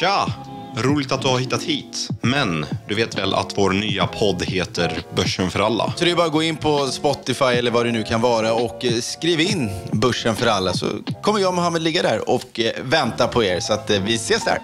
Tja! Roligt att du har hittat hit. Men du vet väl att vår nya podd heter Börsen för alla? Så det är bara att gå in på Spotify eller vad det nu kan vara och eh, skriv in Börsen för alla så kommer jag och Mohammed ligga där och eh, vänta på er. Så att eh, vi ses där.